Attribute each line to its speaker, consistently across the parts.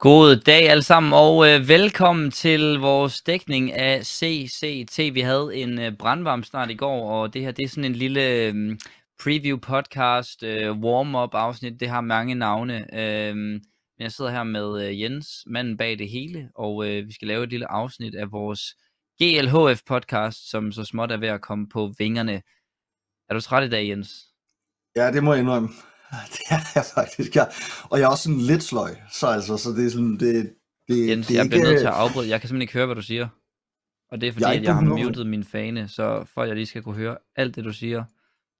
Speaker 1: God dag alle sammen, og øh, velkommen til vores dækning af CCT. Vi havde en øh, brandvarm snart i går, og det her det er sådan en lille øh, preview podcast, øh, warm-up afsnit. Det har mange navne. Øh, men jeg sidder her med øh, Jens, manden bag det hele, og øh, vi skal lave et lille afsnit af vores GLHF podcast, som så småt er ved at komme på vingerne. Er du træt i dag, Jens?
Speaker 2: Ja, det må jeg indrømme. Det er jeg faktisk, ja. Og jeg er også sådan lidt sløj, så altså, så det er sådan, det, det,
Speaker 1: Jens,
Speaker 2: det er
Speaker 1: jeg bliver
Speaker 2: ikke,
Speaker 1: nødt til at afbryde. Jeg kan simpelthen ikke høre, hvad du siger. Og det er fordi,
Speaker 2: Jeg er
Speaker 1: jeg,
Speaker 2: ikke
Speaker 1: jeg har muted min fane, så for at jeg lige skal kunne høre alt det, du siger,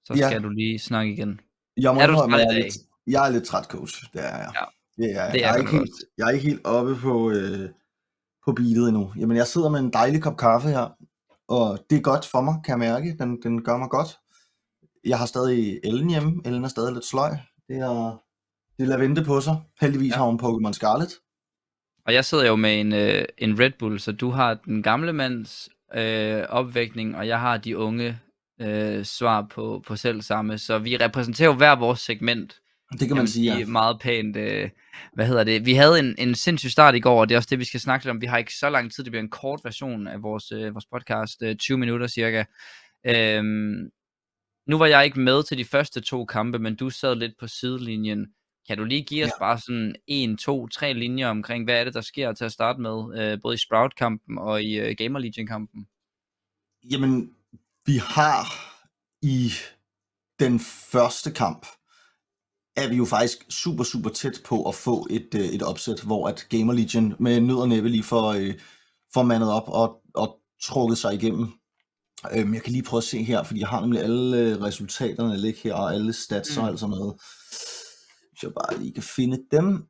Speaker 1: så
Speaker 2: Ja.
Speaker 1: skal du lige snakke igen.
Speaker 2: jeg må
Speaker 1: Er du træt
Speaker 2: at jeg er lidt, jeg er lidt træt, coach. Det er jeg.
Speaker 1: Ja.
Speaker 2: Det er, jeg.
Speaker 1: Det
Speaker 2: jeg,
Speaker 1: er
Speaker 2: er
Speaker 1: du
Speaker 2: ikke helt, jeg er ikke helt oppe på, øh, på beatet endnu. Jamen, jeg sidder med en dejlig kop kaffe her, og det er godt for mig, kan jeg mærke. Den, den gør mig godt. Jeg har stadig Ellen hjemme. Ellen er stadig lidt sløj. Det er, det lader vente på sig. Heldigvis
Speaker 1: Ja.
Speaker 2: har hun Pokémon Scarlet.
Speaker 1: Og jeg sidder jo med en, øh, en Red Bull, så du har den gamle mands øh, opvækning, og jeg har de unge øh, svar på, på selv samme. Så vi repræsenterer jo hver vores segment.
Speaker 2: Det kan man sige, ja.
Speaker 1: meget pænt. Øh, hvad hedder det? Vi havde en, en sindssyg start i går, og det er også det, vi skal snakke lidt om. Vi har ikke så lang tid, det bliver en kort version af vores, øh, vores podcast, øh, 20 minutter cirka. Øhm, nu var jeg ikke med til de første to kampe, men du sad lidt på sidelinjen. Kan du lige give os
Speaker 2: Ja.
Speaker 1: bare sådan en, to, tre linjer omkring, hvad er det, der sker til at starte med, øh, både i Sprout-kampen og i øh, Gamer Legion-kampen?
Speaker 2: Jamen, vi har i den første kamp, er vi jo faktisk super, super tæt på at få et, øh, et opsæt, hvor at Gamer Legion med nød og næppe lige får, øh, får mandet op og, og trukket sig igennem. Øhm, jeg kan lige prøve at se her, fordi jeg har nemlig alle øh, resultaterne ligge her, og alle stats og
Speaker 1: Mm.
Speaker 2: alt sådan noget. Hvis jeg bare lige kan finde dem.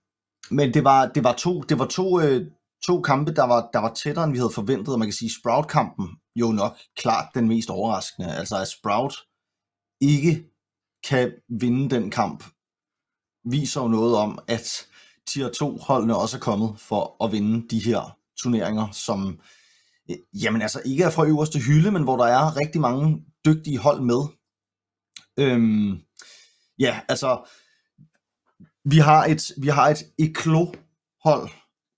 Speaker 2: Men det var, det var to, det var to, øh, to kampe, der var, der var tættere, end vi havde forventet, og man kan sige, Sprout-kampen jo nok klart den mest overraskende. Altså at Sprout ikke kan vinde den kamp, viser jo noget om, at tier 2 holdene også er kommet for at vinde de her turneringer, som Øh, jamen altså ikke er fra øverste hylde, men hvor der er rigtig mange dygtige hold med. Øhm, ja, altså vi har et, vi har et Eklo-hold,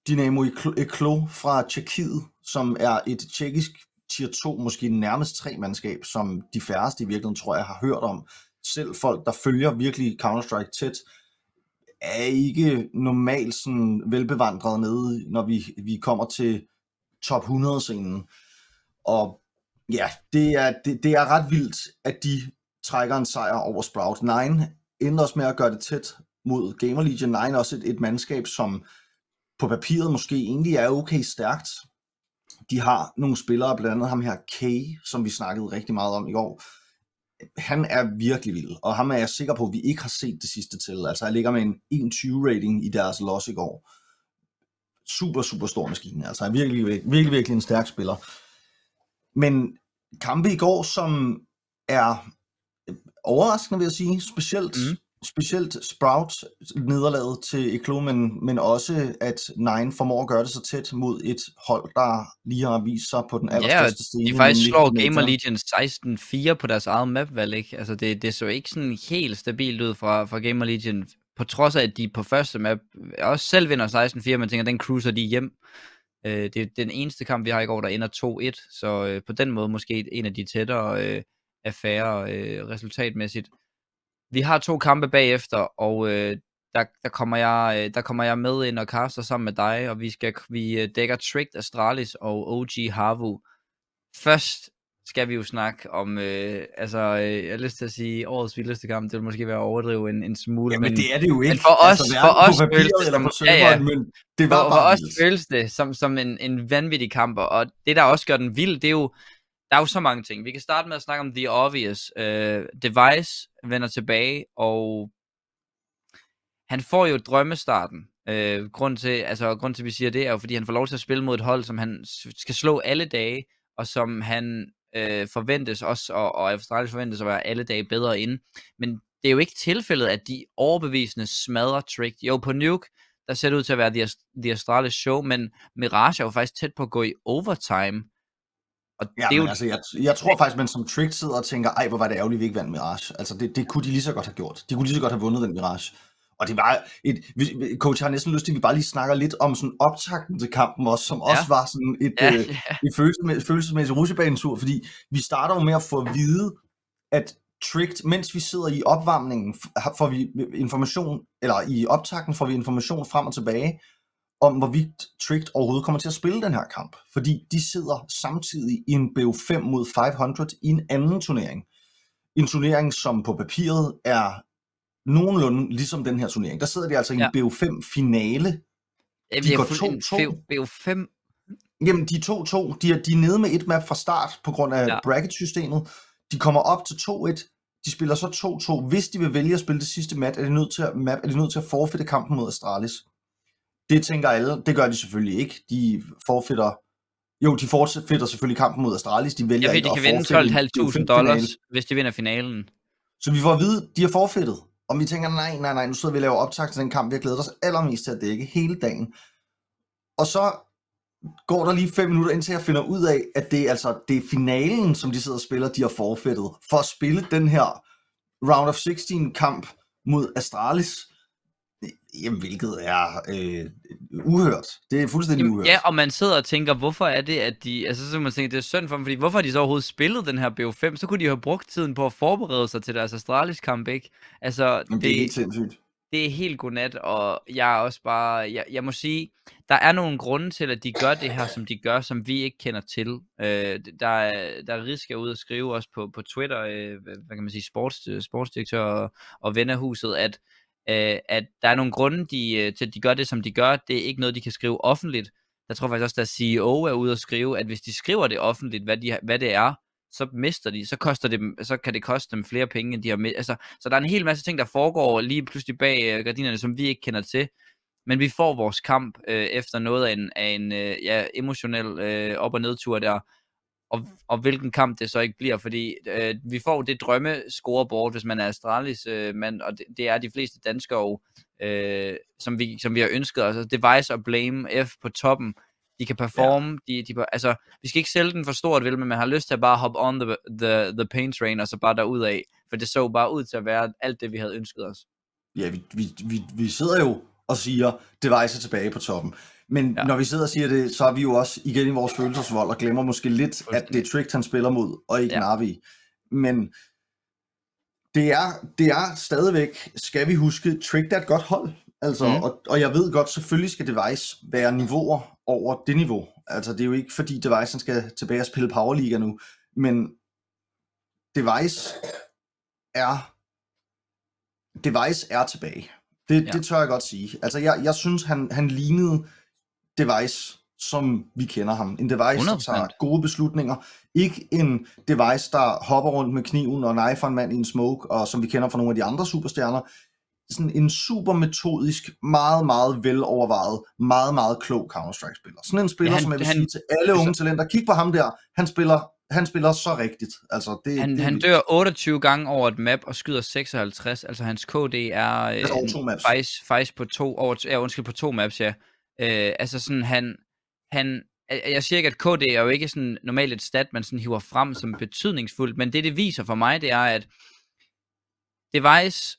Speaker 2: Dynamo Eklo, fra Tjekkiet, som er et tjekkisk tier 2, måske nærmest tre mandskab, som de færreste i virkeligheden tror jeg har hørt om. Selv folk, der følger virkelig Counter-Strike tæt, er ikke normalt sådan velbevandret nede, når vi, vi kommer til top 100-scenen. Og ja, det er, det, det er ret vildt, at de trækker en sejr over Sprout. Nine ender også med at gøre det tæt mod Gamer Legion. Nine er også et, et mandskab, som på papiret måske egentlig er okay stærkt. De har nogle spillere, blandt andet ham her K, som vi snakkede rigtig meget om i går. Han er virkelig vild, og ham er jeg sikker på, at vi ikke har set det sidste til. Altså, jeg ligger med en 20 rating i deres loss i går. Super, super stor maskine. Altså, er virkelig, virkelig, virkelig en stærk spiller. Men kampe i går, som er overraskende, vil jeg sige, specielt, mm. specielt Sprout nederlaget til Eklo, men, men også at Nine formår at gøre det så tæt mod et hold, der lige har vist sig på den
Speaker 1: Ja,
Speaker 2: allerstørste scene.
Speaker 1: de faktisk slår. Gamer Legion 16-4 på deres eget mapvalg, ikke? Altså det, det så ikke sådan helt stabilt ud fra, fra Gamer Legion, på trods af, at de på første map også selv vinder 16-4, man tænker, den cruiser de hjem. Øh, det er den eneste kamp, vi har i går, der ender 2-1, så øh, på den måde måske en af de tættere øh, affærer øh, resultatmæssigt. Vi har to kampe bagefter, og øh, der, der, kommer jeg, øh, der kommer jeg med ind og kaster sammen med dig, og vi, skal, vi øh, dækker Tricked Astralis og OG Harvu. Først skal vi jo snakke om, øh, altså, øh, jeg har lyst til at sige, årets vildeste kamp, det vil måske være at overdrive en, en smule,
Speaker 2: Jamen, det er det jo ikke.
Speaker 1: men for os-
Speaker 2: altså,
Speaker 1: for os føles det som- ja, ja.
Speaker 2: men det var
Speaker 1: for, for os føles det som, som en, en vanvittig kamp, og det der også gør den vild, det er jo, der er jo så mange ting. Vi kan starte med at snakke om The Obvious. Uh, Device vender tilbage, og han får jo drømmestarten. Uh, grund til, altså grund til, at vi siger det, er jo, fordi han får lov til at spille mod et hold, som han skal slå alle dage, og som han øh, forventes også, og, og Astralis forventes at være alle dage bedre inde. Men det er jo ikke tilfældet, at de overbevisende smadrer Trick. Jo, på Nuke, der ser det ud til at være The, Ast- The Astralis show, men Mirage er jo faktisk tæt på at gå i overtime. Og
Speaker 2: Ja,
Speaker 1: det er jo,
Speaker 2: altså, jeg, jeg tror faktisk, man som Trick sidder og tænker, ej, hvor var det ærgerligt, vi ikke vandt Mirage. Altså, det, det kunne de lige så godt have gjort. De kunne lige så godt have vundet den Mirage. Og det var et, vi- coach har næsten lyst til, at vi bare lige snakker lidt om sådan optakten til kampen også, som
Speaker 1: Ja.
Speaker 2: også var sådan et,
Speaker 1: Ja,
Speaker 2: øh, et følelsesmæ- følelsesmæssigt rusjebanetur, fordi vi starter jo med at få at vide, at Tricked, mens vi sidder i opvarmningen, får vi information, eller i optakten får vi information frem og tilbage, om hvorvidt Tricked overhovedet kommer til at spille den her kamp. Fordi de sidder samtidig i en BO5 mod 500 i en anden turnering. En turnering, som på papiret er nogenlunde ligesom den her turnering. Der sidder de altså i en
Speaker 1: Ja.
Speaker 2: BO5-finale.
Speaker 1: Jamen,
Speaker 2: De
Speaker 1: det er
Speaker 2: går
Speaker 1: fuld-
Speaker 2: 2-2.
Speaker 1: det er jo fem.
Speaker 2: Jamen, de 2-2, de er, de er nede med et map fra start på grund af
Speaker 1: Ja.
Speaker 2: bracket-systemet. De kommer op til 2-1. De spiller så 2-2. Hvis de vil vælge at spille det sidste map, er de nødt til at, map, er de nødt til at forfeitte kampen mod Astralis. Det tænker alle. Det gør de selvfølgelig ikke. De forfeitter... Jo, de forfeitter selvfølgelig kampen mod Astralis. De vælger
Speaker 1: Jeg ved,
Speaker 2: ikke
Speaker 1: de
Speaker 2: at
Speaker 1: kan vinde
Speaker 2: forfeitte en
Speaker 1: 12.500
Speaker 2: BO5-finale.
Speaker 1: dollars, hvis de vinder finalen.
Speaker 2: Så vi får at vide, de har forfeitet. Og vi tænker, nej, nej, nej, nu sidder vi og laver optag til den kamp, vi har glædet os allermest til at dække hele dagen. Og så går der lige fem minutter, indtil jeg finder ud af, at det er altså det er finalen, som de sidder og spiller, de har forfættet for at spille den her Round of 16 kamp mod Astralis. Jamen, hvilket er øh, uhørt. Det er fuldstændig uhørt.
Speaker 1: ja, og man sidder og tænker, hvorfor er det, at de... Altså, så man tænke, det er synd for dem, fordi hvorfor har de så overhovedet spillet den her BO5? Så kunne de have brugt tiden på at forberede sig til deres Astralis-kamp, ikke? Altså,
Speaker 2: Jamen, det er helt sindssygt.
Speaker 1: det er helt godnat, og jeg er også bare, jeg, jeg må sige, der er nogle grunde til, at de gør det her, som de gør, som vi ikke kender til. Øh, der, er, der er Riske ude at skrive også på, på Twitter, øh, hvad kan man sige, sports, sportsdirektør og, og ven af huset, at, øh, at der er nogle grunde de, øh, til, at de gør det, som de gør. Det er ikke noget, de kan skrive offentligt. Jeg tror faktisk også, at CEO er ude at skrive, at hvis de skriver det offentligt, hvad, de, hvad det er, så mister de, så koster det så kan det koste dem flere penge, end de har med. Altså, så der er en hel masse ting, der foregår lige pludselig bag øh, gardinerne, som vi ikke kender til. Men vi får vores kamp øh, efter noget af en, af en øh, ja, emotionel øh, op- og nedtur der. Og, og hvilken kamp det så ikke bliver, fordi øh, vi får det drømme scoreboard, hvis man er Astralis øh, mand, og det, det er de fleste danskere øh, som, vi, som vi har ønsket os. Altså, Device og Blame F på toppen, de kan performe, ja. de, de, altså, vi skal ikke sælge den for stort, vel, men man har lyst til at bare hoppe on the, the, the paint train, og så bare derud af, for det så bare ud til at være alt det, vi havde ønsket os.
Speaker 2: Ja, vi, vi, vi, vi sidder jo og siger, Device er tilbage på toppen. Men
Speaker 1: Ja.
Speaker 2: når vi sidder og siger det, så er vi jo også igen i vores følelsesvold, og glemmer måske lidt, at det er Tricked, han spiller mod, og ikke
Speaker 1: Ja.
Speaker 2: Navi. Men det er, det er stadigvæk, skal vi huske, Tricked er et godt hold. Altså,
Speaker 1: Mm.
Speaker 2: og, og jeg ved godt, selvfølgelig skal Device være niveauer over det niveau. Altså, det er jo ikke fordi Device skal tilbage og spille Powerliga nu, men Device er Device er tilbage. Det,
Speaker 1: ja.
Speaker 2: det tør jeg godt sige. Altså, jeg, jeg synes, han, han lignede Device, som vi kender ham. En device, der
Speaker 1: 100%.
Speaker 2: tager gode beslutninger. Ikke en device, der hopper rundt med kniven og knifer en mand i en smoke, og som vi kender fra nogle af de andre superstjerner. Sådan en super metodisk, meget, meget velovervejet, meget, meget klog Counter-Strike-spiller. Sådan en spiller,
Speaker 1: Ja, han-
Speaker 2: som jeg vil
Speaker 1: han-
Speaker 2: sige til alle unge
Speaker 1: altså-
Speaker 2: talenter. Kig på ham der. Han spiller, han spiller så rigtigt. Altså, det,
Speaker 1: Han,
Speaker 2: det
Speaker 1: han dør 28 gange over et map og skyder 56, altså hans KD er øh,
Speaker 2: Altså over to maps.
Speaker 1: faktisk, faktisk på to, over, ja, undskyld, på to maps, ja. Øh, altså sådan, han, han, jeg siger ikke, at KD er jo ikke sådan normalt et stat, man sådan hiver frem som betydningsfuldt, men det, det viser for mig, det er, at Device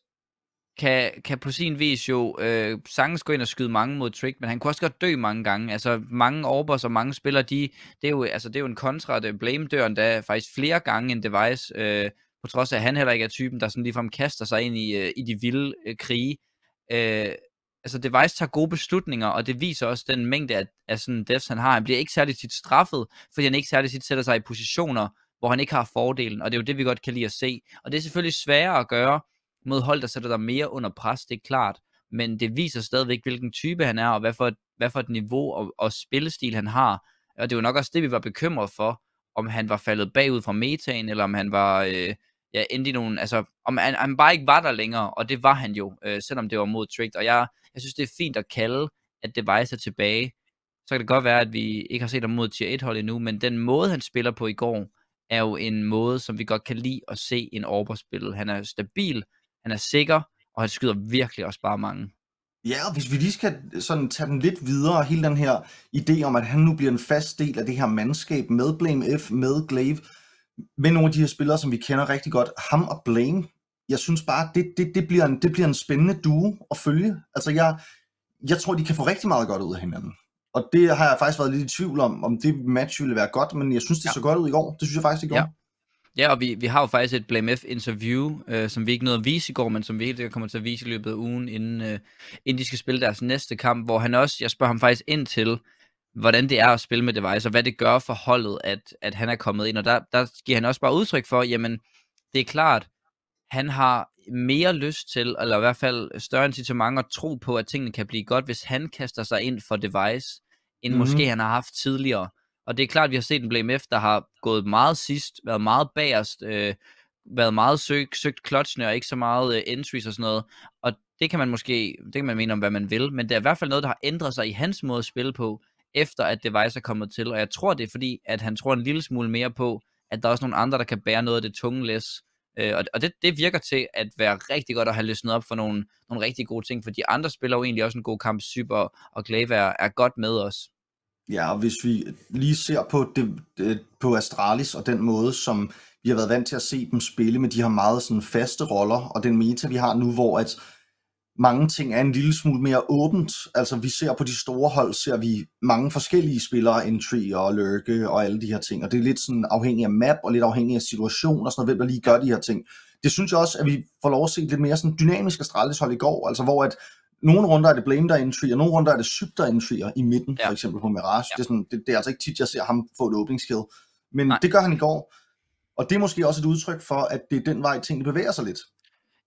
Speaker 1: kan, kan på sin vis jo øh, sagtens gå ind og skyde mange mod Trick, men han kunne også godt dø mange gange. Altså mange Orbers og mange spillere, de, det, er jo, altså, det er jo en kontra, det øh, Blame dør endda faktisk flere gange end Device, øh, på trods af, at han heller ikke er typen, der sådan ligefrem kaster sig ind i, øh, i de vilde øh, krige. Øh, altså Device tager gode beslutninger, og det viser også den mængde af, af sådan devs, han har. Han bliver ikke særligt tit straffet, fordi han ikke særligt tit sætter sig i positioner, hvor han ikke har fordelen, og det er jo det, vi godt kan lide at se. Og det er selvfølgelig sværere at gøre mod hold, der sætter dig mere under pres, det er klart, men det viser stadigvæk, hvilken type han er, og hvad for et, hvad for et niveau og, og spillestil han har. Og det var nok også det, vi var bekymret for, om han var faldet bagud fra metaen, eller om han var øh, ja, endte i nogle, altså, om han, han bare ikke var der længere, og det var han jo, øh, selvom det var mod Tricked. Og jeg, jeg synes, det er fint at kalde, at Device er tilbage. Så kan det godt være, at vi ikke har set ham mod tier 1 hold endnu, men den måde, han spiller på i går, er jo en måde, som vi godt kan lide at se en Orber spille. Han er stabil, han er sikker, og han skyder virkelig også bare mange.
Speaker 2: Ja, og hvis vi lige skal sådan tage den lidt videre, hele den her idé om, at han nu bliver en fast del af det her mandskab med Blame F, med Glaive, med nogle af de her spillere, som vi kender rigtig godt. Ham og Blame jeg synes bare, det, det, det, bliver en, det bliver en spændende duo at følge. Altså, jeg, jeg tror, de kan få rigtig meget godt ud af hinanden. Og det har jeg faktisk været lidt i tvivl om, om det match ville være godt, men jeg synes, det ja. så godt ud i går. Det synes jeg faktisk, det gjorde.
Speaker 1: Ja. Ja, og vi, vi har jo faktisk et Blame F interview, øh, som vi ikke nåede at vise i går, men som vi helt kommer til at vise i løbet af ugen, inden, øh, inden de skal spille deres næste kamp, hvor han også, jeg spørger ham faktisk ind til, hvordan det er at spille med Device, og hvad det gør for holdet, at, at han er kommet ind. Og der, der giver han også bare udtryk for, jamen, det er klart, han har mere lyst til, eller i hvert fald større incitament at tro på, at tingene kan blive godt, hvis han kaster sig ind for Device, end mm-hmm. måske han har haft tidligere. Og det er klart, at vi har set en Blame F, der har gået meget sidst, været meget bagerst, øh, været meget søgt, søgt clutchene og ikke så meget øh, entries og sådan noget. Og det kan man måske, det kan man mene om, hvad man vil, men det er i hvert fald noget, der har ændret sig i hans måde at spille på, efter at Device er kommet til. Og jeg tror, det er fordi, at han tror en lille smule mere på, at der er også nogle andre, der kan bære noget af det tunge læs. Øh, og og det, det virker til at være rigtig godt at have løsnet op for nogle, nogle rigtig gode ting, for de andre spiller jo egentlig også en god kamp. Super og Glaive er, er godt med os.
Speaker 2: Ja, og hvis vi lige ser på, det, det, på Astralis og den måde, som vi har været vant til at se dem spille med de her meget sådan faste roller, og den meta, vi har nu, hvor at mange ting er en lille smule mere åbent. Altså vi ser på de store hold, ser vi mange forskellige spillere, entry og lurke og alle de her ting, og det er lidt sådan afhængig af map og lidt afhængig af situation og sådan noget, hvem der lige gør de her ting. Det synes jeg også, at vi får lov at se lidt mere sådan dynamisk Astralis hold i går, altså hvor at nogle runder er det Blame, der entry, og nogle runder er det Syb, der entry i midten, ja. for eksempel på Mirage. Ja. Det, er sådan, det, det, er altså ikke tit, jeg ser ham få et åbningskill. Men Nej. det gør han i går. Og det er måske også et udtryk for, at det er den vej, tingene bevæger sig lidt.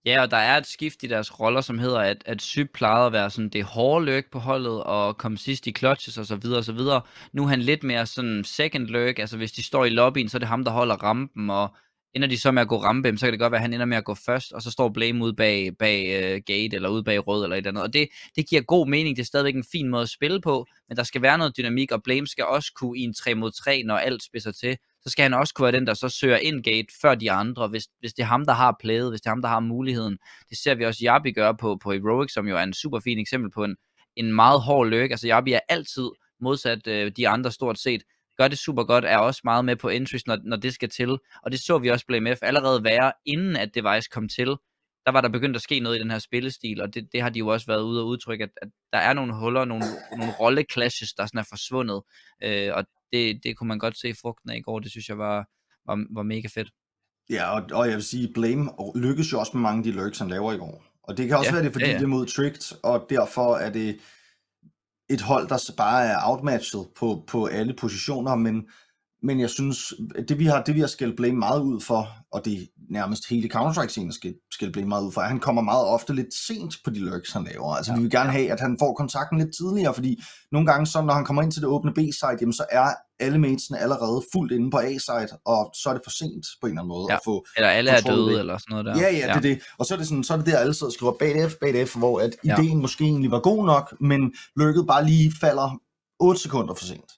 Speaker 1: Ja, og der er et skift i deres roller, som hedder, at, at Syb plejede at være sådan det hårde løg på holdet, og komme sidst i clutches og så videre og så videre. Nu er han lidt mere sådan second løg, altså hvis de står i lobbyen, så er det ham, der holder rampen, og ender de så med at gå rampe, så kan det godt være, at han ender med at gå først, og så står Blame ude bag, bag uh, gate, eller ude bag rød, eller et andet. Og det, det giver god mening, det er stadigvæk en fin måde at spille på, men der skal være noget dynamik, og Blame skal også kunne i en 3 mod 3, når alt spidser til, så skal han også kunne være den, der så søger ind gate før de andre, hvis, hvis det er ham, der har playet, hvis det er ham, der har muligheden. Det ser vi også Jabi gøre på, på Heroic, som jo er en super fin eksempel på en, en meget hård løg. Altså Jabi er altid modsat øh, de andre stort set, gør det super godt, er også meget med på entries, når, når det skal til. Og det så vi også Blame F allerede være, inden at Device kom til. Der var der begyndt at ske noget i den her spillestil, og det, det har de jo også været ude og udtrykke, at, at der er nogle huller, nogle, nogle rolleclashes, der sådan er forsvundet. Øh, og det, det kunne man godt se frugten af i går. Det synes jeg var, var, var mega fedt.
Speaker 2: Ja, og, og jeg vil sige, Blame lykkes jo også med mange af de lurks, han laver i går. Og det kan også ja, være det, fordi ja, ja. det er mod Tricked, og derfor er det et hold, der bare er outmatchet på, på alle positioner, men, men jeg synes, det vi har, det vi har skældt Blame meget ud for, og det nærmest hele Counter-Strike-scenen skal, skal Blame meget ud for, at han kommer meget ofte lidt sent på de lurks, han laver. Altså ja. vi vil gerne have, at han får kontakten lidt tidligere, fordi nogle gange så, når han kommer ind til det åbne B-site, jamen så er alle matesene allerede fuldt inde på A-site, og så er det for sent på en eller anden måde
Speaker 1: ja.
Speaker 2: at få
Speaker 1: Eller alle er døde, ved. eller sådan noget der.
Speaker 2: Ja, ja, det er det. Og så er det, sådan, så er det der, alle sidder og skriver bag F, bag F, hvor at ja. ideen måske egentlig var god nok, men lykket bare lige falder 8 sekunder for sent.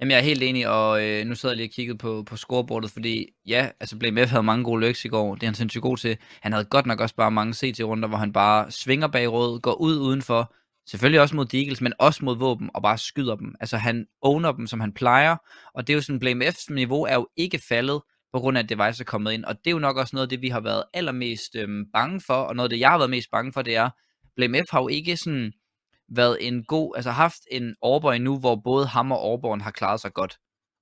Speaker 1: Jamen, jeg er helt enig, og øh, nu sidder jeg lige og kigget på, på scorebordet, fordi ja, altså Blame F havde mange gode løks i går, det er han sindssygt god til. Han havde godt nok også bare mange CT-runder, hvor han bare svinger bag råd, går ud udenfor, Selvfølgelig også mod Deagles, men også mod våben, og bare skyder dem. Altså han owner dem, som han plejer, og det er jo sådan, Blame F's niveau er jo ikke faldet, på grund af, at Device er kommet ind, og det er jo nok også noget af det, vi har været allermest øhm, bange for, og noget af det, jeg har været mest bange for, det er, Blame F har jo ikke sådan været en god, altså haft en Aarborg nu, hvor både ham og Orborgen har klaret sig godt.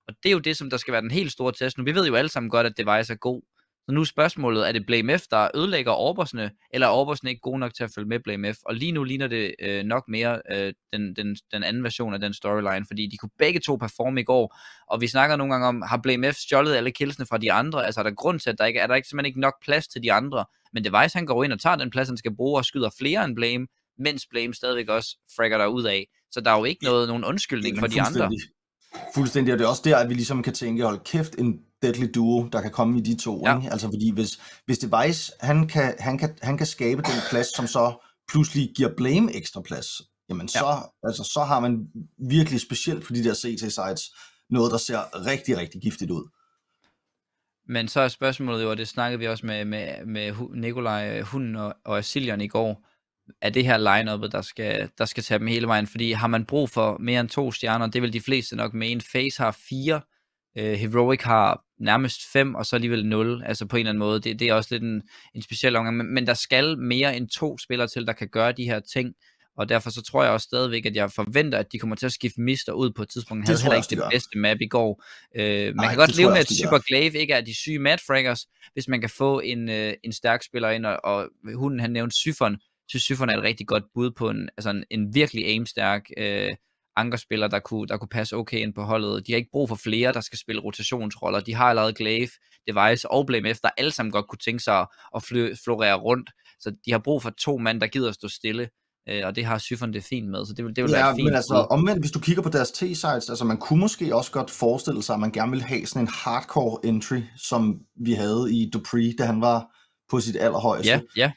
Speaker 1: Og det er jo det, som der skal være den helt store test nu. Vi ved jo alle sammen godt, at Device er god, så nu er spørgsmålet, er det Blame F, der ødelægger Orbersne, eller er Orbersne ikke gode nok til at følge med Blame F? Og lige nu ligner det øh, nok mere øh, den, den, den anden version af den storyline, fordi de kunne begge to performe i går, og vi snakker nogle gange om, har Blame F stjålet alle killsene fra de andre? Altså er der grund til, at der ikke er der ikke, simpelthen ikke nok plads til de andre? Men Device han går ind og tager den plads, han skal bruge, og skyder flere end Blame, mens Blame stadigvæk også fragger der ud af. Så der er jo ikke noget, nogen undskyldning for de andre.
Speaker 2: Fuldstændig, og det er også der, at vi ligesom kan tænke, hold kæft, en deadly duo, der kan komme i de to. Ja. Ikke? Altså fordi hvis, hvis Device, han kan, han, kan, han kan skabe den plads, som så pludselig giver Blame ekstra plads, jamen så, ja. altså, så har man virkelig specielt på de der CT-sites noget, der ser rigtig, rigtig giftigt ud.
Speaker 1: Men så er spørgsmålet jo, og det snakkede vi også med, med, med Nikolaj Hunden og, og Asilion i går, er det her line der skal, der skal tage dem hele vejen, fordi har man brug for mere end to stjerner, det vil de fleste nok mene, Face har fire, uh, Heroic har nærmest 5, og så alligevel 0, altså på en eller anden måde. Det, det er også lidt en, en speciel omgang, men, men der skal mere end to spillere til, der kan gøre de her ting, og derfor så tror jeg også stadigvæk, at jeg forventer, at de kommer til at skifte Mister ud på et tidspunkt. Han havde heller ikke det bedste map i går. Øh, man Nej, kan godt leve med, at Super Glaive ikke er de syge Mad Fraggers, hvis man kan få en, øh, en stærk spiller ind, og, og hunden han nævnte Syfon, synes Syfon er et rigtig godt bud på en, altså en, en virkelig aimstærk øh, ankerspiller, der kunne, der kunne passe okay ind på holdet. De har ikke brug for flere, der skal spille rotationsroller. De har allerede Glaive, Device og Blame efter, alle sammen godt kunne tænke sig at fly, florere rundt. Så de har brug for to mand, der gider at stå stille. Øh, og det har Syfon det fint med, så det vil, det vil
Speaker 2: ja,
Speaker 1: være fint.
Speaker 2: men altså omvendt, hvis du kigger på deres T-sites, altså man kunne måske også godt forestille sig, at man gerne vil have sådan en hardcore entry, som vi havde i Dupree, da han var på sit allerhøjeste.
Speaker 1: Ja, ja.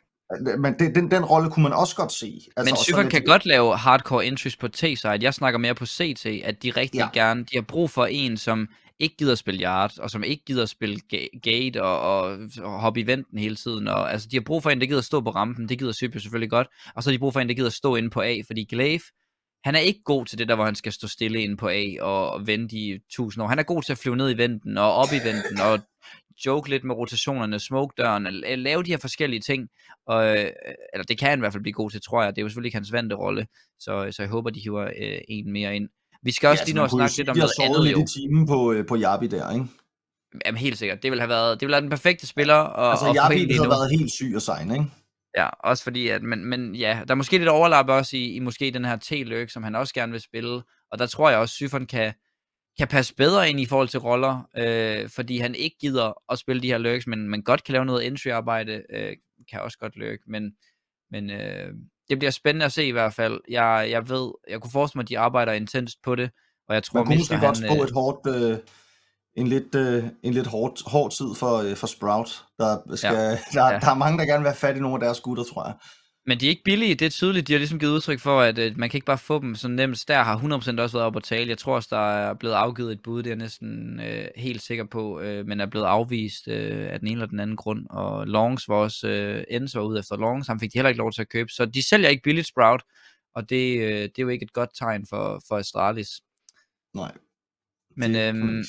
Speaker 2: Men det, den, den rolle kunne man også godt se.
Speaker 1: Altså, men Syfon kan godt lave hardcore entries på T-side. Jeg snakker mere på CT, at de rigtig ja. gerne, de har brug for en, som ikke gider spille yard, og som ikke gider spille gate og, og, og hoppe i venten hele tiden. Og, altså, de har brug for en, der gider stå på rampen, det gider Sypio selvfølgelig godt, og så har de brug for en, der gider stå inde på A, fordi Glaive, han er ikke god til det der, hvor han skal stå stille inde på A og, og vente i tusind år. Han er god til at flyve ned i venten og op i venten og joke lidt med rotationerne, smoke døren, lave de her forskellige ting. Og, øh, eller det kan han i hvert fald blive god til, tror jeg. Det er jo selvfølgelig ikke hans vante rolle, så, så jeg håber, de hiver øh, en mere ind. Vi skal også ja, lige nå at snakke lidt om noget andet.
Speaker 2: lidt i timen på, øh, på Jabi der, ikke?
Speaker 1: Jamen helt sikkert. Det vil have været, det vil have den perfekte spiller. Og,
Speaker 2: altså
Speaker 1: og
Speaker 2: Jabi havde været helt syg og sejn, ikke?
Speaker 1: Ja, også fordi, at, men, men ja, der er måske lidt overlap også i, i måske den her T-løk, som han også gerne vil spille, og der tror jeg også, Syfon kan, kan passe bedre ind i forhold til roller, øh, fordi han ikke gider at spille de her løks, men man godt kan lave noget entry-arbejde, øh, kan også godt løk, men, men øh, det bliver spændende at se i hvert fald. Jeg, jeg ved, jeg kunne forestille mig, at de arbejder intenst på det, og jeg tror,
Speaker 2: Man kunne måske godt spå et hårdt, øh, en lidt, øh, en lidt hård, hård tid for, øh, for Sprout. Der, skal, ja. Der, ja. der er mange, der gerne vil have fat i nogle af deres gutter, tror jeg.
Speaker 1: Men de er ikke billige, det er tydeligt. De har ligesom givet udtryk for, at, at man kan ikke bare få dem så nemt. Der har 100% også været op at tale. Jeg tror også, der er blevet afgivet et bud, det er jeg næsten øh, helt sikker på, øh, men er blevet afvist øh, af den ene eller den anden grund. Og Longs var også, øh, Ends var ude efter Longs, han fik de heller ikke lov til at købe. Så de sælger ikke billigt Sprout, og det, øh, det er jo ikke et godt tegn for, for Astralis.
Speaker 2: Nej.
Speaker 1: Men øhm,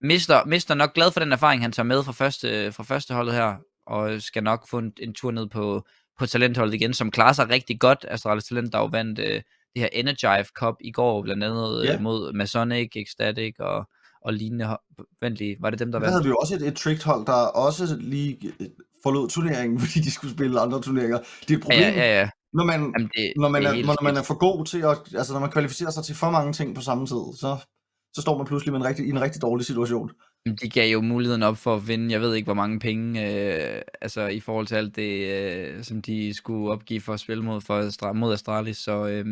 Speaker 1: mister, mister nok glad for den erfaring, han tager med fra første, fra første holdet her, og skal nok få en, en tur ned på, på talentholdet igen, som klarer sig rigtig godt. Astralis Talent, der jo vandt øh, det her Energive Cup i går, blandt andet ja. øh, mod Masonic, Ecstatic og, og lignende. Vent lige, var det dem, der vandt?
Speaker 2: Der havde vi jo også et, et tricked hold, der også lige øh, forlod turneringen, fordi de skulle spille andre turneringer. Det er et problem,
Speaker 1: ja, ja, ja.
Speaker 2: Når man, Jamen det, når, man det er, er når man er for god til at, altså når man kvalificerer sig til for mange ting på samme tid, så, så står man pludselig med en rigtig, i en rigtig dårlig situation.
Speaker 1: De gav jo muligheden op for at vinde, jeg ved ikke hvor mange penge, øh, altså i forhold til alt det, øh, som de skulle opgive for at spille mod, for, mod Astralis, så øh,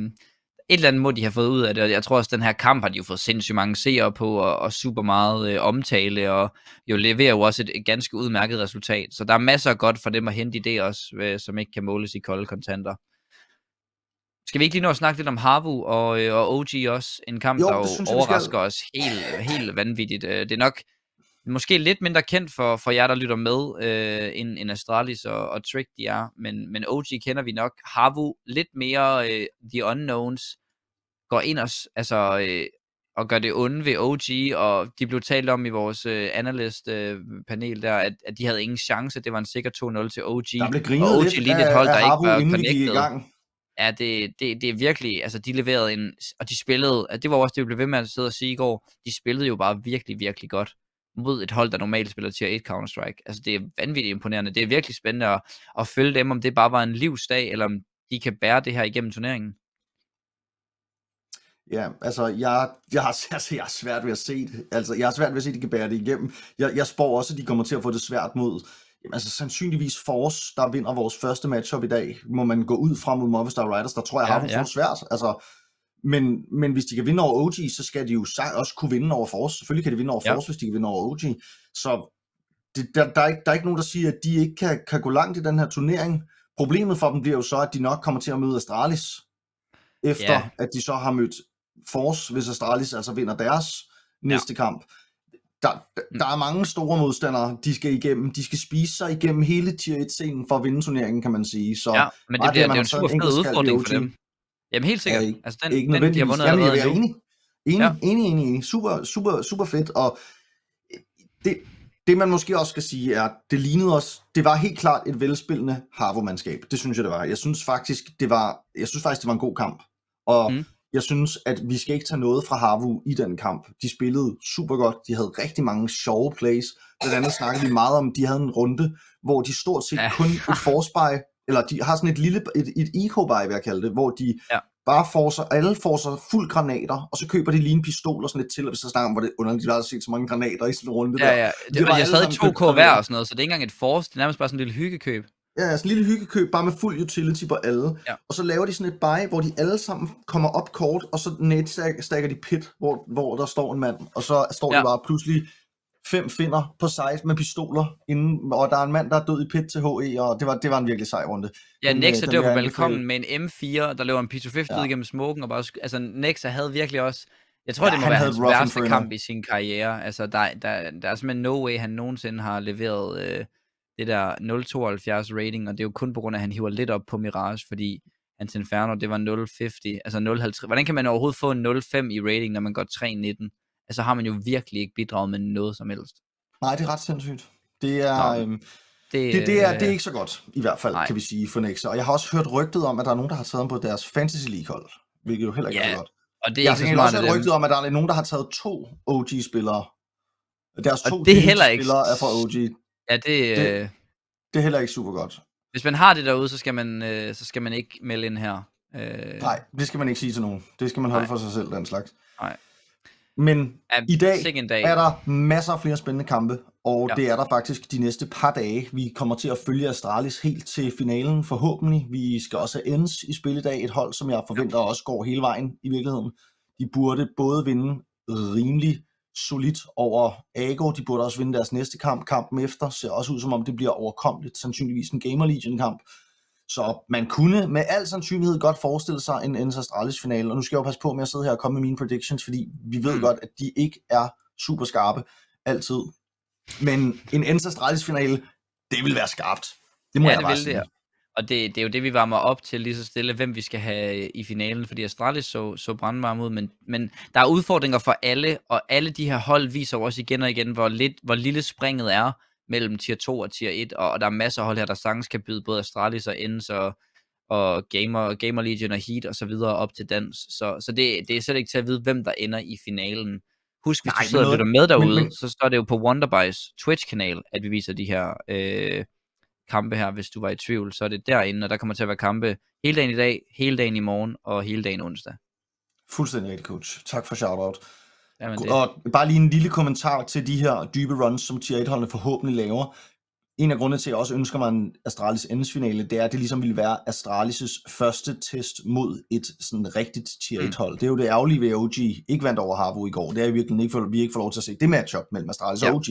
Speaker 1: et eller andet må de have fået ud af det, og jeg tror også, at den her kamp har de jo fået sindssygt mange seere på, og, og super meget øh, omtale, og jo leverer jo også et, et ganske udmærket resultat, så der er masser af godt for dem at hente i det også, øh, som ikke kan måles i kolde kontanter. Skal vi ikke lige nå at snakke lidt om Harvu og, øh, og OG også? En kamp, jo, der jo overrasker os helt, helt vanvittigt. Øh, det er nok måske lidt mindre kendt for, for jer, der lytter med, øh, end, end Astralis og, og Trick de er, men, men OG kender vi nok. Harvu lidt mere øh, The Unknowns, går ind og, altså, øh, og gør det onde ved OG, og de blev talt om i vores øh, analyst-panel øh, der, at, at de havde ingen chance, det var en sikker 2-0 til OG.
Speaker 2: Der blev grinet
Speaker 1: og OG
Speaker 2: lidt
Speaker 1: lige et hold, der
Speaker 2: af
Speaker 1: ikke var
Speaker 2: connected. I gang.
Speaker 1: Ja, det, det, det er virkelig, altså de leverede en, og de spillede, det var også det, vi blev ved med at sidde og sige i går, de spillede jo bare virkelig, virkelig godt mod et hold, der normalt spiller tier 1 Counter-Strike. Altså det er vanvittigt imponerende. Det er virkelig spændende at, at følge dem, om det bare var en livsdag, eller om de kan bære det her igennem turneringen.
Speaker 2: Ja, altså jeg, jeg, har, altså, jeg har svært ved at se det. Altså jeg har svært ved at se, at de kan bære det igennem. Jeg, jeg spår også, at de kommer til at få det svært mod, jamen, altså sandsynligvis Force, der vinder vores første matchup i dag. Må man gå ud fra mod Movistar Riders, der tror jeg ja, har ja. det svært. Altså men, men hvis de kan vinde over OG, så skal de jo også kunne vinde over Force. Selvfølgelig kan de vinde over ja. Force, hvis de kan vinde over OG. Så det, der, der, er ikke, der er ikke nogen, der siger, at de ikke kan, kan gå langt i den her turnering. Problemet for dem bliver jo så, at de nok kommer til at møde Astralis, efter ja. at de så har mødt Force, hvis Astralis altså vinder deres næste ja. kamp. Der, der, mm. er mange store modstandere, de skal igennem. De skal spise sig igennem hele tier 1-scenen for at vinde turneringen, kan man sige. Så
Speaker 1: ja, men det bliver, det, det er en super fed udfordring for dem. Jamen helt sikkert. Ja, altså den,
Speaker 2: ikke den de har vundet Jamen, jeg er enig. Enig, ja. enig, enig, enig. Super, super, super fedt. Og det, det man måske også skal sige er, det lignede os, det var helt klart et velspillende Harvo-mandskab. Det synes jeg, det var. Jeg synes faktisk, det var, jeg synes faktisk, det var en god kamp. Og mm. jeg synes, at vi skal ikke tage noget fra Harvo i den kamp. De spillede super godt. De havde rigtig mange sjove plays. Blandt andet snakkede vi meget om, de havde en runde, hvor de stort set ja. kun et forspej, eller de har sådan et lille, et, et eco-buy, vil jeg kalde det, hvor de ja bare får sig, alle får sig fuld granater, og så køber de lige en pistol og sådan lidt til, og så snakker om, hvor det underligt, de har set så mange granater i sådan en runde
Speaker 1: ja,
Speaker 2: der.
Speaker 1: Ja, det, det var, jeg stadig 2K hver og sådan noget, så det er ikke engang et force, det er nærmest bare sådan en lille hyggekøb.
Speaker 2: Ja, sådan en lille hyggekøb, bare med fuld utility på alle. Ja. Og så laver de sådan et buy, hvor de alle sammen kommer op kort, og så net-stacker de pit, hvor, hvor der står en mand, og så står ja. de bare pludselig fem finder på site med pistoler, inden, og der er en mand, der er død i pit til HE, og det var, det var en virkelig sej runde.
Speaker 1: Ja, Nexa, det var på balkongen med en M4, der løber en P250 ja. ud igennem smoken, og bare, altså Nexa havde virkelig også, jeg tror, ja, det må være hans værste kamp i sin karriere. Altså, der, der, der er simpelthen no way, han nogensinde har leveret øh, det der 0,72 rating, og det er jo kun på grund af, at han hiver lidt op på Mirage, fordi hans Inferno, det var 0,50, altså 0,50. Hvordan kan man overhovedet få en 0,5 i rating, når man går 3,19? Altså har man jo virkelig ikke bidraget med noget som helst.
Speaker 2: Nej, det er ret sindssygt. Det er, Nå, øhm, det, det, det, er, det er ikke så godt, i hvert fald, nej. kan vi sige, for Nexa. Og jeg har også hørt rygtet om, at der er nogen, der har taget ham på deres Fantasy League-hold, hvilket jo heller ikke ja, er så godt. Og det er jeg har også hørt rygtet om, at der er nogen, der har taget to OG-spillere. Deres to
Speaker 1: det er heller ikke...
Speaker 2: spillere er fra OG.
Speaker 1: Ja, det, det,
Speaker 2: øh... det er heller ikke super godt.
Speaker 1: Hvis man har det derude, så skal man, øh, så skal man ikke melde ind her. Øh...
Speaker 2: Nej, det skal man ikke sige til nogen. Det skal man holde Nej. for sig selv, den slags.
Speaker 1: Nej.
Speaker 2: Men ja, i dag, dag er der masser af flere spændende kampe, og ja. det er der faktisk de næste par dage. Vi kommer til at følge Astralis helt til finalen forhåbentlig. Vi skal også have ends i spil i dag, et hold, som jeg forventer også går hele vejen i virkeligheden. De burde både vinde rimelig solidt over Ago, de burde også vinde deres næste kamp, kampen efter, ser også ud som om det bliver overkommeligt, sandsynligvis en Gamer Legion kamp. Så man kunne med al sandsynlighed godt forestille sig en Ennis Astralis finale, og nu skal jeg jo passe på med at sidde her og komme med mine predictions, fordi vi ved mm. godt, at de ikke er super skarpe altid. Men en Ennis Astralis finale, det vil være skarpt. Det må ja, jeg det bare vil sige. Det,
Speaker 1: og det, det er jo det, vi varmer op til lige så stille, hvem vi skal have i finalen, fordi Astralis så, så brandvarm ud, men, men der er udfordringer for alle, og alle de her hold viser også igen og igen, hvor, lidt, hvor lille springet er mellem tier 2 og tier 1, og, og der er masser af hold her, der sagtens kan byde både Astralis og Ends og, og Gamer, Gamer Legion og Heat og så videre op til dans. Så, så det, det er slet ikke til at vide, hvem der ender i finalen. Husk, hvis Nej, du sidder og lytter med derude, men, men... så står det jo på Wonderby's Twitch-kanal, at vi viser de her øh, kampe her, hvis du var i tvivl. Så er det derinde, og der kommer til at være kampe hele dagen i dag, hele dagen i morgen og hele dagen onsdag.
Speaker 2: Fuldstændig rigtigt, coach. Tak for shout-out. Jamen, det... Og bare lige en lille kommentar til de her dybe runs, som tier 1-holdene forhåbentlig laver. En af grundene til, at jeg også ønsker mig en Astralis ends finale, det er, at det ligesom ville være Astralis' første test mod et sådan rigtigt tier 1-hold. Mm. Det er jo det ærgerlige ved OG ikke vandt over Harvo i går. Det er virkelig ikke, for, vi ikke får lov til at se det matchup mellem Astralis ja. og OG.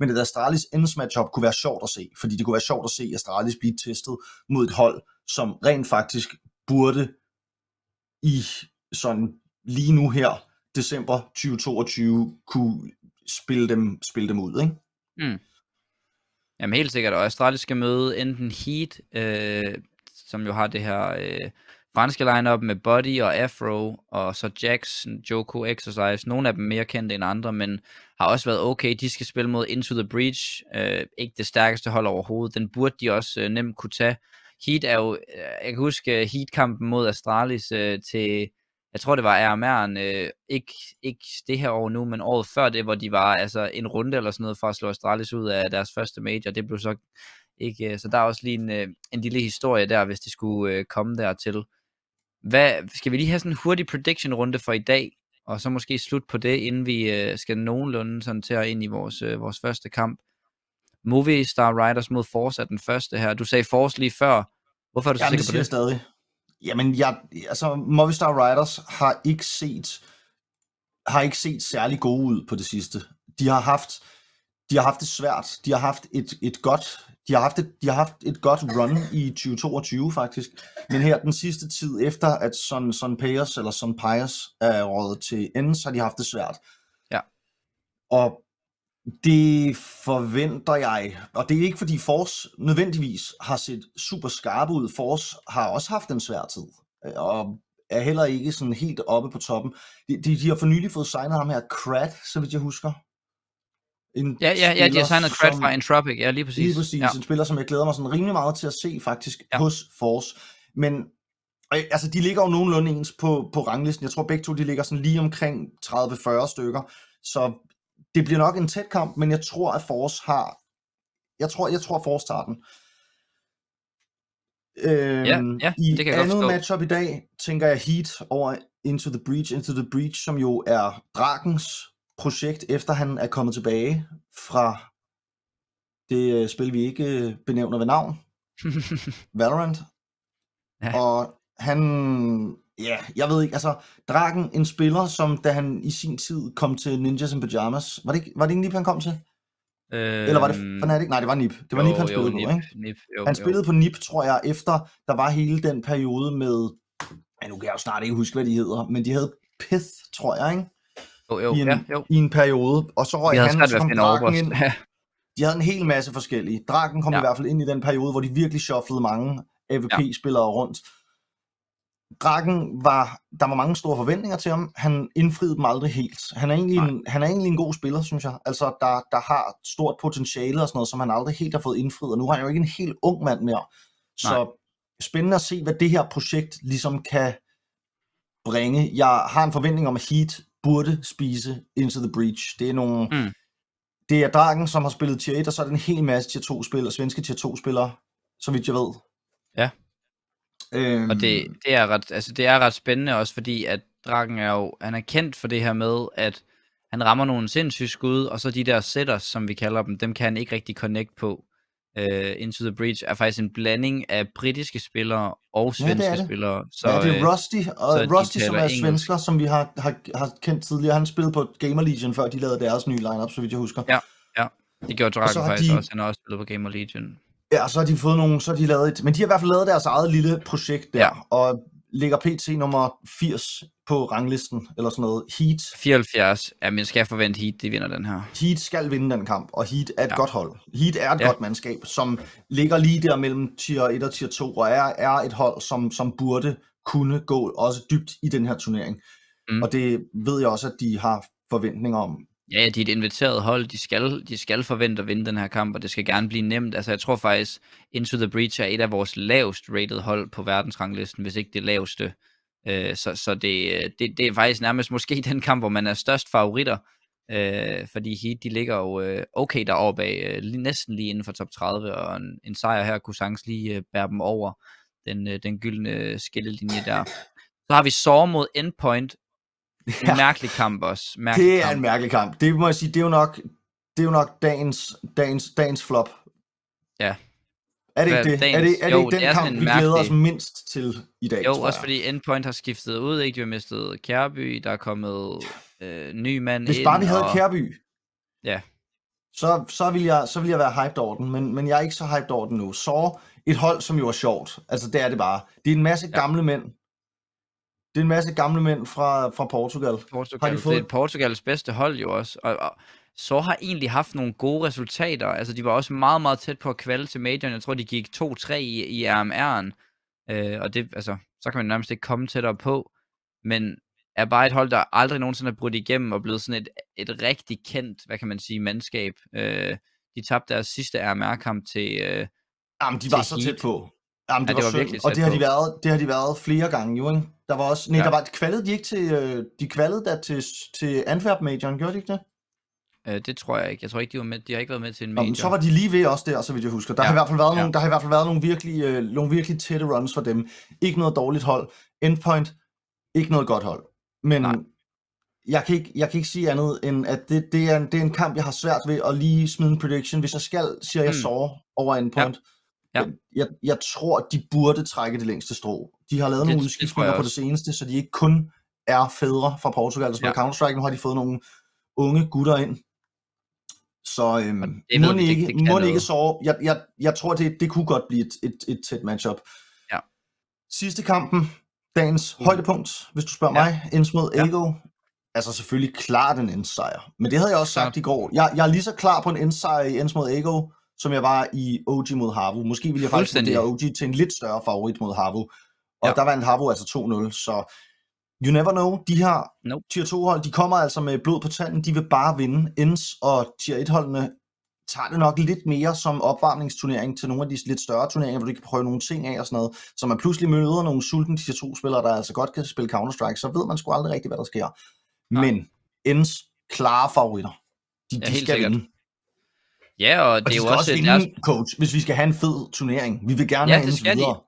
Speaker 2: Men det Astralis ends matchup kunne være sjovt at se, fordi det kunne være sjovt at se Astralis blive testet mod et hold, som rent faktisk burde i sådan lige nu her december 2022 kunne spille dem, spille dem ud, ikke? Mm.
Speaker 1: Jamen helt sikkert, og Astralis skal møde enten Heat, øh, som jo har det her øh, franske lineup med Buddy og Afro, og så Jax, Joko, Exercise, nogle af dem mere kendte end andre, men har også været okay. De skal spille mod Into the Breach, øh, ikke det stærkeste hold overhovedet. Den burde de også øh, nemt kunne tage. Heat er jo, øh, jeg kan huske øh, Heat-kampen mod Astralis øh, til jeg tror det var RMR'en, øh, ikke, ikke det her år nu, men året før det, hvor de var altså en runde eller sådan noget for at slå Astralis ud af deres første major. Det blev så ikke, øh, så der er også lige en, øh, en lille historie der, hvis det skulle øh, komme dertil. Hvad, skal vi lige have sådan en hurtig prediction runde for i dag, og så måske slut på det, inden vi øh, skal nogenlunde sådan til at ind i vores, øh, vores første kamp. Movie Star Riders mod Force er den første her. Du sagde Force lige før. Hvorfor er du
Speaker 2: Jamen,
Speaker 1: sikker på det?
Speaker 2: stadig. Jamen, jeg, altså, Movistar Riders har ikke set har ikke set særlig gode ud på det sidste. De har haft de har haft det svært. De har haft et, et godt de har, haft et, de har haft et godt run i 2022 faktisk. Men her den sidste tid efter at Son, Son Payers eller Son Pius er rådet til ende, så har de haft det svært.
Speaker 1: Ja.
Speaker 2: Og det forventer jeg, og det er ikke fordi Force nødvendigvis har set super skarp ud. Force har også haft en svær tid, øh, og er heller ikke sådan helt oppe på toppen. De, de, de har for nylig fået signet ham her, Krat, så vidt jeg husker. En
Speaker 1: Ja, ja, ja, de har signet
Speaker 2: som-
Speaker 1: fra Entropic, ja, lige præcis.
Speaker 2: Lige præcis.
Speaker 1: Ja.
Speaker 2: En spiller, som jeg glæder mig sådan rimelig meget til at se faktisk
Speaker 1: Ja.
Speaker 2: hos Force. Men altså, de ligger jo nogenlunde ens på, på ranglisten. Jeg tror begge to, de ligger sådan lige omkring 30-40 stykker. Så det bliver nok en tæt kamp, men jeg tror, at Force har... Jeg tror, jeg tror, Force tager den. Øhm,
Speaker 1: ja,
Speaker 2: I
Speaker 1: det kan godt
Speaker 2: andet
Speaker 1: forstå.
Speaker 2: matchup i dag, tænker jeg Heat over Into the Breach. Into the Breach, som jo er Drakens projekt, efter han er kommet tilbage fra det øh, spil, vi ikke øh, benævner ved navn, Valorant.
Speaker 1: Ja.
Speaker 2: Og han, ja, jeg ved ikke, altså, Draken, en spiller, som da han i sin tid kom til Ninjas in Pyjamas, var det ikke, var det ikke Nip, han kom til?
Speaker 1: øhm,
Speaker 2: Eller var det, det ikke? Nej, det var Nip. Det var
Speaker 1: jo,
Speaker 2: Nip, han
Speaker 1: jo,
Speaker 2: spillede på,
Speaker 1: Nip,
Speaker 2: ikke?
Speaker 1: Nip, jo,
Speaker 2: Han
Speaker 1: jo.
Speaker 2: spillede på Nip, tror jeg, efter der var hele den periode med, ja, nu kan jeg jo snart ikke huske, hvad de hedder, men de havde Pith, tror jeg, ikke?
Speaker 1: Jo, jo,
Speaker 2: I en,
Speaker 1: ja, jo.
Speaker 2: i en periode, og så røg han, så kom
Speaker 1: finde
Speaker 2: Draken ind, de havde en hel masse forskellige. Draken kom
Speaker 1: Ja.
Speaker 2: ja. i hvert fald ind i den periode, hvor de virkelig shufflede mange AVP-spillere rundt. Draken var, der var mange store forventninger til ham. Han indfriede dem aldrig helt. Han er egentlig, en, han er egentlig en god spiller, synes jeg. Altså, der, der har stort potentiale og sådan noget, som han aldrig helt har fået indfriet. Og nu er han jo ikke en helt ung mand mere. Så
Speaker 1: Nej.
Speaker 2: spændende at se, hvad det her projekt ligesom kan bringe. Jeg har en forventning om, at Heat burde spise Into the Breach. Det er nogle...
Speaker 1: Mm.
Speaker 2: Det er Draken, som har spillet tier 1, og så er det en hel masse tier 2 spillere, svenske tier 2 spillere, så vidt jeg ved.
Speaker 1: Ja.
Speaker 2: Øhm,
Speaker 1: Og det, det, er ret, altså det er ret spændende også, fordi at Draken er jo, han er kendt for det her med, at han rammer nogle sindssyge skud, og så de der setters, som vi kalder dem, dem kan han ikke rigtig connect på. Uh, Into the Breach er faktisk en blanding af britiske spillere og
Speaker 2: Ja, det
Speaker 1: svenske
Speaker 2: det.
Speaker 1: spillere.
Speaker 2: Så, ja, det
Speaker 1: øh,
Speaker 2: er Rusty, og
Speaker 1: så
Speaker 2: Rusty, som er
Speaker 1: engelsk.
Speaker 2: svensker, som vi har, har, har kendt tidligere. Han spillede på Gamer Legion, før de lavede deres nye lineup, så vidt jeg husker.
Speaker 1: Ja. det gjorde Draken faktisk
Speaker 2: de-
Speaker 1: også, han har også spillet på Gamer Legion.
Speaker 2: Ja, så har de fået nogle, så har de lavet et, men de har i hvert fald lavet deres eget lille projekt der,
Speaker 1: Ja.
Speaker 2: og ligger pt. nummer 80 på ranglisten, eller sådan noget. Heat,
Speaker 1: 74, ja, men skal jeg forvente Heat, de vinder den her.
Speaker 2: Heat skal vinde den kamp, og Heat er et
Speaker 1: Ja.
Speaker 2: godt hold. Heat er et
Speaker 1: Ja.
Speaker 2: godt mandskab, som ligger lige der mellem tier 1 og tier 2, og er, er et hold, som, som burde kunne gå også dybt i den her turnering.
Speaker 1: Mm.
Speaker 2: Og det ved jeg også, at de har forventninger om.
Speaker 1: Ja, de er et inviteret hold. De skal, de skal forvente at vinde den her kamp, og det skal gerne blive nemt. Altså, jeg tror faktisk, Into the Breach er et af vores lavest rated hold på verdensranglisten, hvis ikke det laveste. Øh, så så det, det, det er faktisk nærmest måske den kamp, hvor man er størst favoritter. Øh, fordi Heat, de ligger jo øh, okay derovre bag, øh, lige, næsten lige inden for top 30, og en, en sejr her kunne sagtens lige øh, bære dem over den, øh, den gyldne skillelinje der. Så har vi Saw mod Endpoint. En
Speaker 2: Ja.
Speaker 1: mærkelig kamp også. Mærkelig
Speaker 2: Det er
Speaker 1: kamp.
Speaker 2: en mærkelig kamp. Det må jeg sige, det er jo nok, det er jo nok dagens, dagens, dagens flop.
Speaker 1: Ja.
Speaker 2: Er det ikke det?
Speaker 1: dagens-
Speaker 2: er det, er det
Speaker 1: jo,
Speaker 2: ikke den
Speaker 1: det
Speaker 2: kamp, vi glæder os
Speaker 1: mærkelig-
Speaker 2: mindst til i dag,
Speaker 1: Jo, også fordi Endpoint har skiftet ud, ikke? De har mistet Kærby, der er kommet øh, ny mand
Speaker 2: Hvis
Speaker 1: ind.
Speaker 2: bare vi havde
Speaker 1: og...
Speaker 2: Kærby,
Speaker 1: Ja.
Speaker 2: så, så, vil jeg, så vil jeg være hyped over den, men, men jeg er ikke så hyped over den nu. Så et hold, som jo er sjovt. Altså, det er det bare. Det er en masse
Speaker 1: Ja.
Speaker 2: gamle mænd. Det er en masse gamle mænd fra, fra Portugal.
Speaker 1: Portugal.
Speaker 2: Har de
Speaker 1: Det
Speaker 2: fået-
Speaker 1: er Portugals bedste hold jo også. Og, og så har egentlig haft nogle gode resultater. Altså, de var også meget, meget tæt på at kvalde til majoren. Jeg tror, de gik 2-3 i, i RMR'en. Øh, og det, altså, så kan man nærmest ikke komme tættere på. Men er bare et hold, der aldrig nogensinde er brudt igennem og blevet sådan et, et rigtig kendt, hvad kan man sige, mandskab. Øh, de tabte deres sidste RMR-kamp til... Øh,
Speaker 2: Jamen, de var så
Speaker 1: Heat.
Speaker 2: tæt på. Jamen, det,
Speaker 1: Ja, det
Speaker 2: var,
Speaker 1: virkelig
Speaker 2: Og det har, de været, det har de været flere gange, jo, ikke? Der var også... Nej,
Speaker 1: Ja.
Speaker 2: der var, kvalede de ikke til... øh, De kvalede da til, til Antwerp-majoren, gjorde de ikke det?
Speaker 1: øh, det tror jeg ikke. Jeg tror ikke, de, var med, de har ikke været med til en major.
Speaker 2: men så var de lige ved også der, så vidt jeg husker. Der,
Speaker 1: Ja.
Speaker 2: har, i hvert fald været
Speaker 1: Ja.
Speaker 2: nogle, der har i hvert fald været nogle virkelig, øh, nogle virkelig tætte runs for dem. Ikke noget dårligt hold. Endpoint, ikke noget godt hold. Men
Speaker 1: Nej.
Speaker 2: jeg kan, ikke, jeg kan ikke sige andet, end at det, det, er en, det er en kamp, jeg har svært ved at lige smide en prediction. Hvis jeg skal, siger jeg
Speaker 1: Mm.
Speaker 2: så over Endpoint.
Speaker 1: Ja.
Speaker 2: Jeg, jeg, jeg tror, de burde trække det længste strå. De har lavet
Speaker 1: Det-
Speaker 2: nogle udskiftninger på det seneste, så de ikke kun er fædre fra Portugal, der spiller
Speaker 1: Ja.
Speaker 2: Counter-Strike. Nu har de fået nogle unge gutter ind. Så øhm,
Speaker 1: det
Speaker 2: må
Speaker 1: det-
Speaker 2: ikke,
Speaker 1: det
Speaker 2: må ikke så. Jeg, jeg, jeg tror, det, det kunne godt blive et, et, et tæt matchup.
Speaker 1: Ja.
Speaker 2: Sidste kampen, dagens
Speaker 1: Uh.
Speaker 2: højdepunkt, hvis du spørger
Speaker 1: Ja.
Speaker 2: mig, Ends mod
Speaker 1: Ja.
Speaker 2: Ego. Altså selvfølgelig klart en Ends sejr. Men det havde jeg også sagt
Speaker 1: Klart.
Speaker 2: i går. Jeg, jeg er lige så klar på en Ends sejr i Ends mod Ego, som jeg var i OG mod Havu. Måske ville jeg faktisk vurdere OG til en lidt større favorit mod Havu. Og
Speaker 1: Ja.
Speaker 2: der var en Havu altså 2-0, så you never know. De her
Speaker 1: Nope.
Speaker 2: tier 2 hold, de kommer altså med blod på tanden. De vil bare vinde. Ends og tier 1 holdene tager det nok lidt mere som opvarmningsturnering til nogle af de lidt større turneringer, hvor du kan prøve nogle ting af og sådan noget. Så man pludselig møder nogle sultne tier 2 spillere, der altså godt kan spille Counter-Strike, så ved man sgu aldrig rigtigt, hvad der sker.
Speaker 1: Nej.
Speaker 2: Men Ends klare favoritter. De,
Speaker 1: Ja,
Speaker 2: de skal
Speaker 1: sikkert.
Speaker 2: vinde.
Speaker 1: Ja, og
Speaker 2: Og
Speaker 1: det
Speaker 2: de
Speaker 1: er jo
Speaker 2: også vinde,
Speaker 1: deres
Speaker 2: coach, hvis vi skal have en fed turnering. Vi vil gerne
Speaker 1: Ja,
Speaker 2: have
Speaker 1: det skal de.
Speaker 2: videre.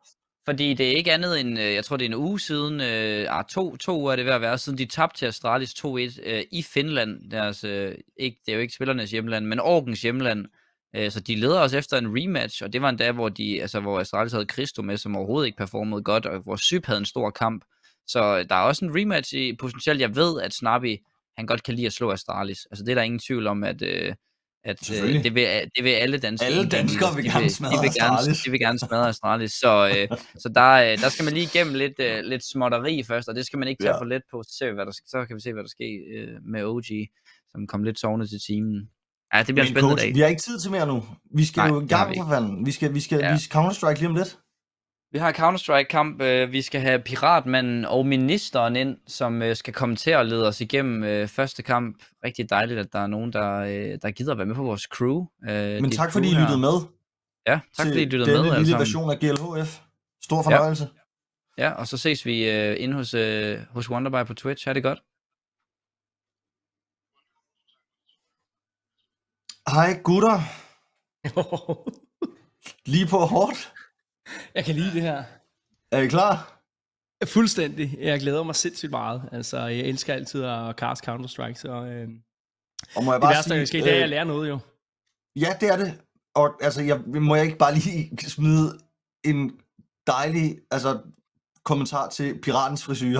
Speaker 1: Fordi det er ikke andet end, øh, jeg tror det er en uge siden, øh, ah, to, to uger er det ved at være, siden de tabte til Astralis 2-1 øh, i Finland. Deres, øh, ikke, det er jo ikke spillernes hjemland, men Orgens hjemland. Øh, så de leder os efter en rematch, og det var en dag, hvor, de, altså, hvor Astralis havde Christo med, som overhovedet ikke performede godt, og hvor Syb havde en stor kamp. Så der er også en rematch i potentielt. Jeg ved, at Snappy, han godt kan lide at slå Astralis. Altså det er der ingen tvivl om, at, øh, at øh, det, vil, det vil alle danske
Speaker 2: Alle danskere vil
Speaker 1: de
Speaker 2: gerne
Speaker 1: de
Speaker 2: smadre
Speaker 1: vil gerne,
Speaker 2: Astralis.
Speaker 1: de vil gerne smadre Astralis. Så, øh, så der, øh, der skal man lige igennem lidt, øh, lidt småtteri først, og det skal man ikke tage
Speaker 2: Ja.
Speaker 1: for let på. Så, ser vi, hvad der, så kan vi se, hvad der sker øh, med OG, som kom lidt sovende til timen. Ja, det bliver en
Speaker 2: Men
Speaker 1: spændende
Speaker 2: coach,
Speaker 1: dag.
Speaker 2: vi har ikke tid til mere nu. Vi skal
Speaker 1: Nej,
Speaker 2: jo i gang for fanden. Vi skal, vi skal,
Speaker 1: Ja.
Speaker 2: vi skal Counter-Strike lige om lidt.
Speaker 1: Vi har Counter-Strike-kamp. Øh, vi skal have Piratmanden og Ministeren ind, som øh, skal komme til at lede os igennem øh, første kamp. Rigtig dejligt, at der er nogen, der, øh, der gider at være med på vores crew. Øh,
Speaker 2: Men tak fordi I lyttede med
Speaker 1: Ja, tak fordi I lyttede
Speaker 2: denne
Speaker 1: med. alle
Speaker 2: lille version af GLHF. Stor fornøjelse.
Speaker 1: Ja, og så ses vi øh, inde hos, øh, hos Wonderby på Twitch. Ha' det godt.
Speaker 2: Hej gutter. Lige på hårdt.
Speaker 3: Jeg kan lide det her.
Speaker 2: Er I klar?
Speaker 3: Fuldstændig. Jeg glæder mig sindssygt meget. Altså, jeg elsker altid at cast Counter-Strike, så øh, det
Speaker 2: Og må jeg bare
Speaker 3: værste, der kan ske, det er, at jeg
Speaker 2: øh,
Speaker 3: lærer noget jo.
Speaker 2: Ja, det er det. Og altså, jeg, må jeg ikke bare lige smide en dejlig altså, kommentar til Piratens frisyr?